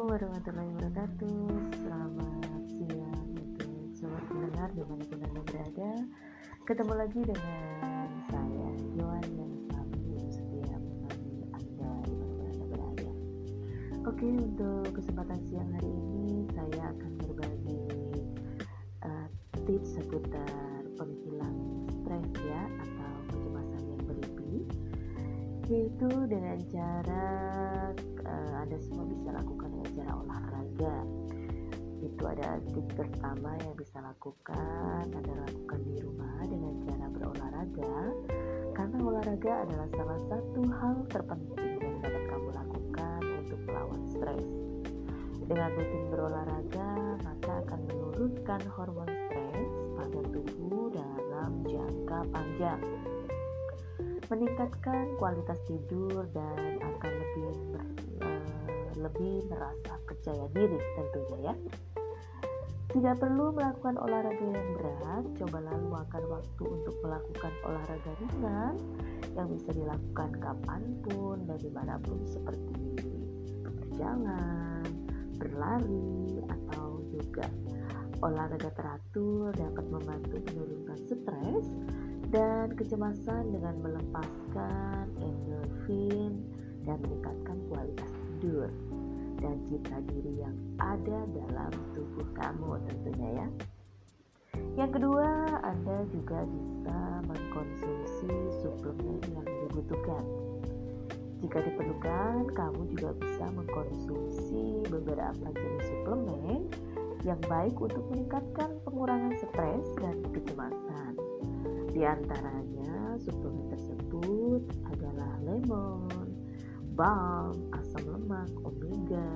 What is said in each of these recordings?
Assalamualaikum warahmatullahi wabarakatuh. Selamat siang untuk sobat pendengar di mana pun anda berada. Ketemu lagi dengan saya Joan yang selalu setia menemani anda di mana pun anda berada. Oke untuk kesempatan siang hari ini saya akan berbagi uh, tips seputar penghilang stres ya yaitu dengan cara uh, Anda semua bisa lakukan dengan cara olahraga. Itu ada tips pertama yang bisa lakukan adalah lakukan di rumah dengan cara berolahraga karena olahraga adalah salah satu hal terpenting yang dapat kamu lakukan untuk melawan stres. Dengan rutin berolahraga, maka akan menurunkan hormon stres pada tubuh dalam jangka panjang meningkatkan kualitas tidur dan akan lebih uh, lebih merasa percaya diri tentunya ya. Tidak perlu melakukan olahraga yang berat, cobalah luangkan waktu untuk melakukan olahraga ringan yang bisa dilakukan kapan pun dan di mana pun seperti berjalan, berlari, atau juga olahraga teratur dapat membantu menurunkan stres dan kecemasan dengan melepaskan endorfin dan meningkatkan kualitas tidur dan citra diri yang ada dalam tubuh kamu tentunya ya. Yang kedua, Anda juga bisa mengkonsumsi suplemen yang dibutuhkan. Jika diperlukan, kamu juga bisa mengkonsumsi beberapa jenis suplemen yang baik untuk meningkatkan pengurangan stres dan kecemasan. Di antaranya, suplemen tersebut adalah lemon, balm, asam lemak, omega,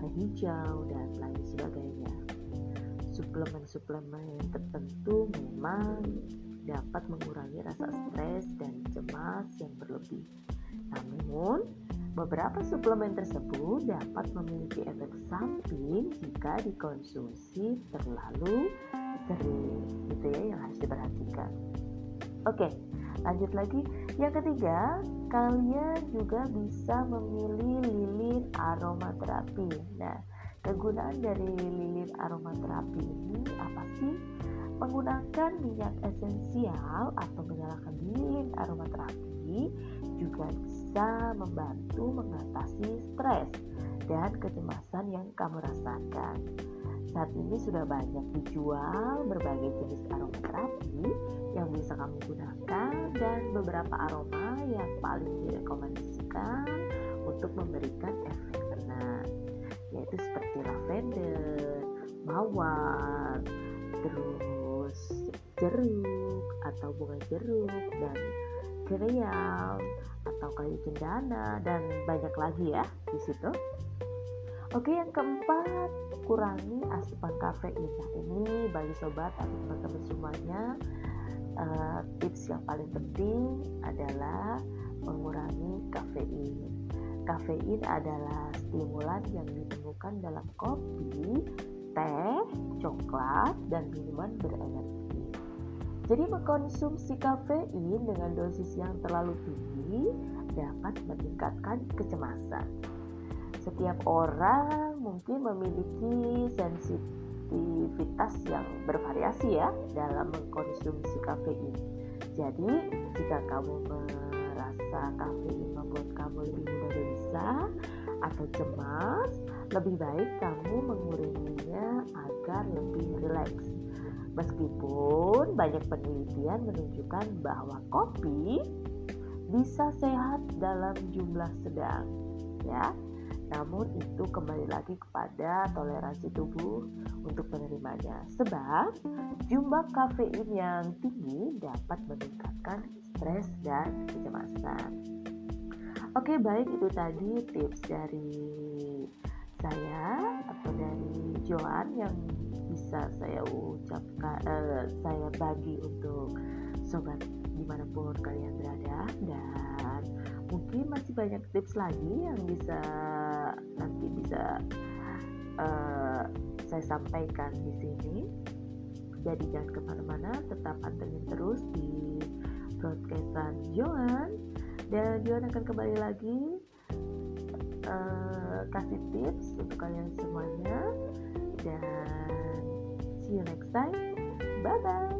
teh hijau, dan lain sebagainya. Suplemen-suplemen tertentu memang dapat mengurangi rasa stres dan cemas yang berlebih. Namun, beberapa suplemen tersebut dapat memiliki efek samping jika dikonsumsi terlalu sering gitu ya yang harus diperhatikan. Oke lanjut lagi. Yang ketiga kalian juga bisa memilih lilin aromaterapi. Nah kegunaan dari lilin aromaterapi ini apa sih? Menggunakan minyak esensial atau menyalakan lilin aromaterapi juga bisa membantu mengatasi stres dan kecemasan yang kamu rasakan. Saat ini sudah banyak dijual berbagai jenis aromaterapi yang bisa kamu gunakan dan beberapa aroma yang paling direkomendasikan untuk memberikan efek tenang yaitu seperti lavender, mawar, terus jeruk atau bunga jeruk dan kereal atau kayu cendana dan banyak lagi ya di situ. Oke, yang keempat, kurangi asupan kafein. Nah, ini bagi sobat atau teman-teman semuanya, uh, tips yang paling penting adalah mengurangi kafein. Kafein adalah stimulan yang ditemukan dalam kopi, teh, coklat, dan minuman berenergi. Jadi mengkonsumsi kafein dengan dosis yang terlalu tinggi dapat meningkatkan kecemasan setiap orang mungkin memiliki sensitivitas yang bervariasi ya dalam mengkonsumsi kafein. Jadi, jika kamu merasa kafein membuat kamu lebih mudah gelisah atau cemas, lebih baik kamu menguranginya agar lebih rileks. Meskipun banyak penelitian menunjukkan bahwa kopi bisa sehat dalam jumlah sedang, ya. Namun itu kembali lagi kepada toleransi tubuh untuk menerimanya. Sebab jumlah kafein yang tinggi dapat meningkatkan stres dan kecemasan. Oke, baik itu tadi tips dari saya atau dari Joan yang bisa saya ucapkan uh, saya bagi untuk sobat di mana pun kalian berada dan mungkin masih banyak tips lagi yang bisa nanti bisa uh, saya sampaikan di sini. Jadi jangan ke mana-mana tetap pantengin terus di broadcastan Joan dan Dion akan kembali lagi uh, kasih tips untuk kalian semuanya. Dan see you next time. Bye bye